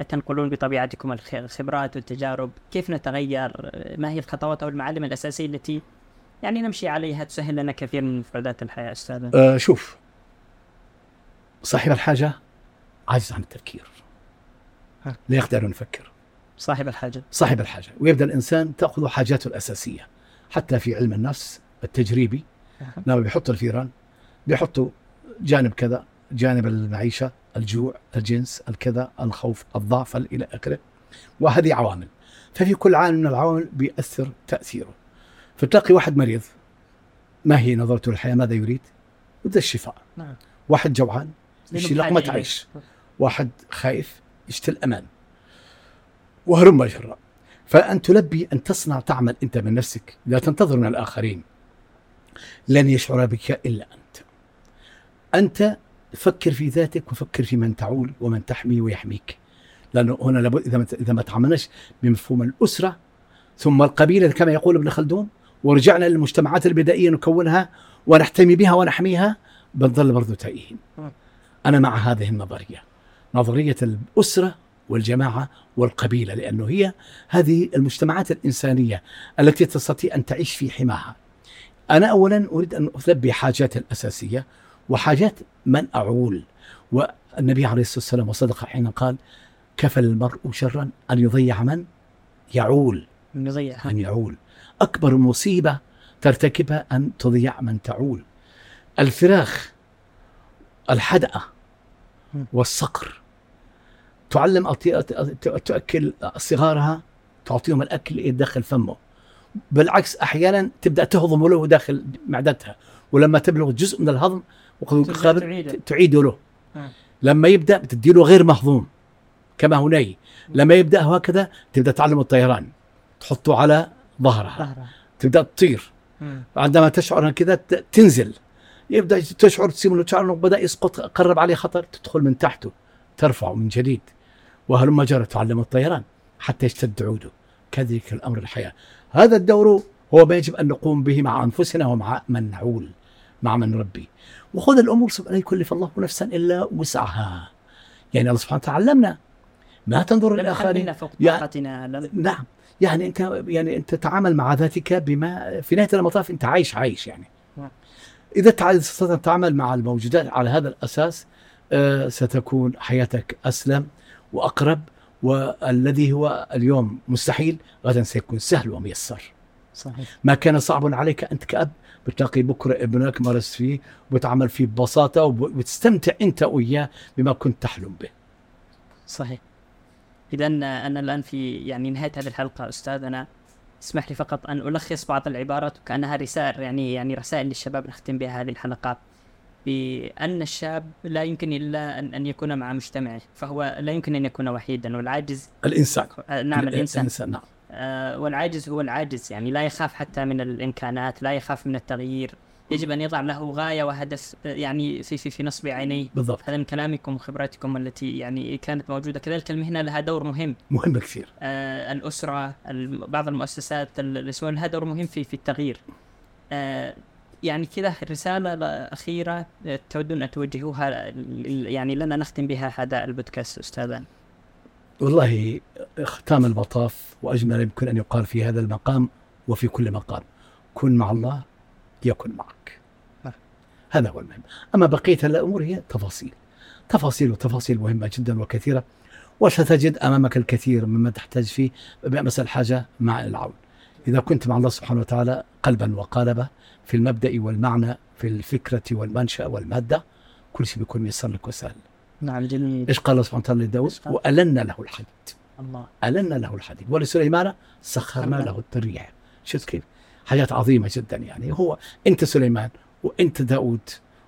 تنقلون بطبيعتكم الخ- الخبرات والتجارب. كيف نتغير؟ ما هي الخطوات أو المعالم الأساسية التي يعني نمشي عليها تسهل لنا كثير من مفردات الحياة أستاذ
آه شوف. صاحب الحاجة عاجز عن التفكير. لا يقدر أن يفكر.
صاحب الحاجة.
صاحب الحاجة. ويبدأ الإنسان تأخذ حاجاته الأساسية حتى في علم النفس التجريبي. لما *laughs* بيحط الفيران بيحطوا جانب كذا جانب المعيشة الجوع الجنس الكذا الخوف الضعف إلى آخره. وهذه عوامل. ففي كل عامل من العوامل بيأثر تأثيره. فتلاقي واحد مريض ما هي نظرته للحياة؟ ماذا يريد؟ يريد الشفاء.
نعم.
واحد جوعان يشتي
بحاجة
لقمة. عيش. واحد خايف يشتي الأمان وهرم جرا فأن تلبي أن تصنع تعمل أنت من نفسك لا تنتظر من الآخرين. لن يشعر بك إلا أنت. أنت فكر في ذاتك وفكر في من تعول ومن تحمي ويحميك. لأنه هنا لابد إذا ما إذا ما تعاملناش بمفهوم الأسرة ثم القبيلة كما يقول ابن خلدون ورجعنا للمجتمعات البدائية نكونها ونحتمي بها ونحميها بنظل برضو تائهين. أنا مع هذه النظرية. نظرية الأسرة والجماعة والقبيلة لأنه هي هذه المجتمعات الإنسانية التي تستطيع أن تعيش في حماها. أنا أولا أريد أن ألبي حاجات الأساسية وحاجات من أعول. والنبي عليه الصلاة والسلام وصدق حين قال كفى المرء شرا أن يضيع من يعول.
من يضيعها
أن يعول. أكبر مصيبة ترتكبها أن تضيع من تعول. الفراخ الحدقة
م.
والصقر. تعلم تؤكل صغارها تعطيهم الأكل يدخل فمه. بالعكس أحيانا تبدأ تهضم له داخل معدتها ولما تبلغ جزء من الهضم
تعيده.
له.
آه.
لما يبدأ بتدي له غير مهضوم كما هو ني لما يبدأ هكذا تبدأ تعلم الطيران تحطه على ظهرها.
ظهره
تبدأ تطير. عندما تشعر كذا تنزل. يبدأ تشعر تسيب تشعر انه بدأ يسقط قرب عليه خطر تدخل من تحته ترفعه من جديد. وهلما جرى تعلم الطيران حتى يشتد عوده. كذلك الأمر الحياة. هذا الدور هو ما يجب أن نقوم به مع أنفسنا ومع من نعول مع من نربي. وخذ الأمور سبحانه لا يكلف الله نفسا إلا وسعها. يعني الله سبحانه وتعالى علمنا. ما تنظر للاخرين
يحملنا فوق طاقتنا لم-
نعم. يعني انت يعني أنت تتعامل مع ذاتك بما في نهاية المطاف أنت عايش عايش يعني.
نعم.
إذا تع- استطعت تتعامل مع الموجودات على هذا الأساس آه، ستكون حياتك أسلم وأقرب والذي هو اليوم مستحيل غدا سيكون سهل وميسر.
صحيح.
ما كان صعب عليك أنت كأب بتلاقي بكرة ابنك مارس فيه وبتعمل فيه ببساطة وبتستمتع أنت وياه بما كنت تحلم به.
صحيح. إذا أنا الآن في يعني نهاية هذه الحلقة أستاذنا اسمح لي فقط أن ألخص بعض العبارات وكأنها رسائل يعني يعني رسائل للشباب نختم بها هذه الحلقات بأن الشاب لا يمكن إلا أن, أن يكون مع مجتمعه فهو لا يمكن أن يكون وحيدا والعاجز
الإنسان.
آه، نعم الإنسان.
الإنسان نعم.
آه، والعاجز هو العاجز يعني لا يخاف حتى من الإمكانات لا يخاف من التغيير. يجب أن يضع له غاية وهدف آه، يعني في في في نصب عينيه.
بالضبط.
هذا من كلامكم وخبراتكم التي يعني كانت موجودة. كذلك المهنة لها دور مهم.
مهم كثير.
آه الأسرة ال- بعض المؤسسات لها دور مهم في في التغيير. آه يعني كذا رسالة أخيرة تودون أن توجهوها يعني لنا نختم بها هذا البودكاست أستاذا.
والله ختام المطاف وأجمل يمكن أن يقال في هذا المقام وفي كل مقام. كن مع الله يكن معك. هذا هو المهم. أما بقية الأمور هي تفاصيل. تفاصيل وتفاصيل مهمة جدا وكثيرة وستجد أمامك الكثير مما تحتاج فيه. بأمس الحاجة مع العون. إذا كنت مع الله سبحانه وتعالى قلبا وقالبا في المبدأ والمعنى في الفكرة والمنشأ والمادة كل شيء بيكون ميسر لك وسهل.
نعم جميل.
إيش قال الله سبحانه وتعالى لداود؟ وألنا له الحديد.
الله.
ألنا له الحديد. ولسليمان سخرنا له الريح شفت كيف؟ حاجات عظيمة جدا يعني. هو أنت سليمان وأنت داود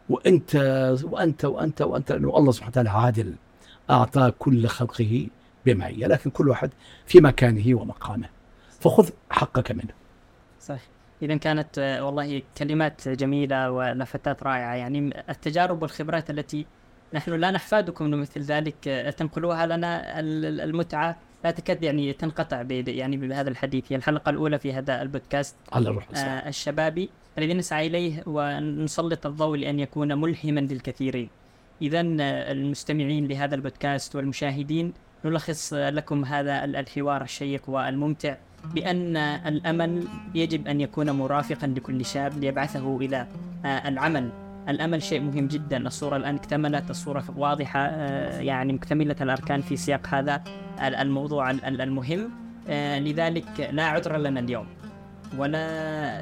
وأنت وأنت وأنت وأنت. لأنه الله سبحانه وتعالى عادل أعطى كل خلقه بمعية لكن كل واحد في مكانه ومقامه. فخذ حقك منه.
صحيح. إذا كانت آه، والله كلمات جميلة ولفتات رائعة. يعني التجارب والخبرات التي نحن لا نحفادكم مثل ذلك آه، تنقلوها لنا ال- ال- المتعة لا تكاد يعني تنقطع ب- يعني بهذا الحديث. هي الحلقة الأولى في هذا البودكاست.
على الروح.
آه، الشبابي الذي نسعى إليه ونسلط الضوء لأن يكون ملهما للكثيرين. إذا المستمعين لهذا البودكاست والمشاهدين نلخص آه، لكم هذا ال- الحوار الشيق والممتع. بأن الأمل يجب أن يكون مرافقا لكل شاب ليبعثه إلى آه، العمل. الأمل شيء مهم جدا. الصورة الآن اكتملت الصورة واضحة آه، يعني مكتملة الأركان في سياق هذا ال- الموضوع ال- ال- المهم. آه، لذلك لا عذر لنا اليوم. ولا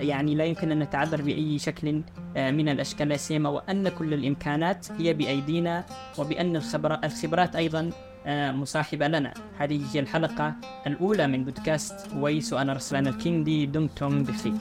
يعني لا يمكن أن نتعذر بأي شكل من الأشكال لا سيما وأن كل الإمكانات هي بأيدينا وبأن الخبرات, آه، آه، مصاحبة لنا. هذه هي الحلقة الأولى من بودكاست ويس وأنا رسلان الكندي دمتم بخير.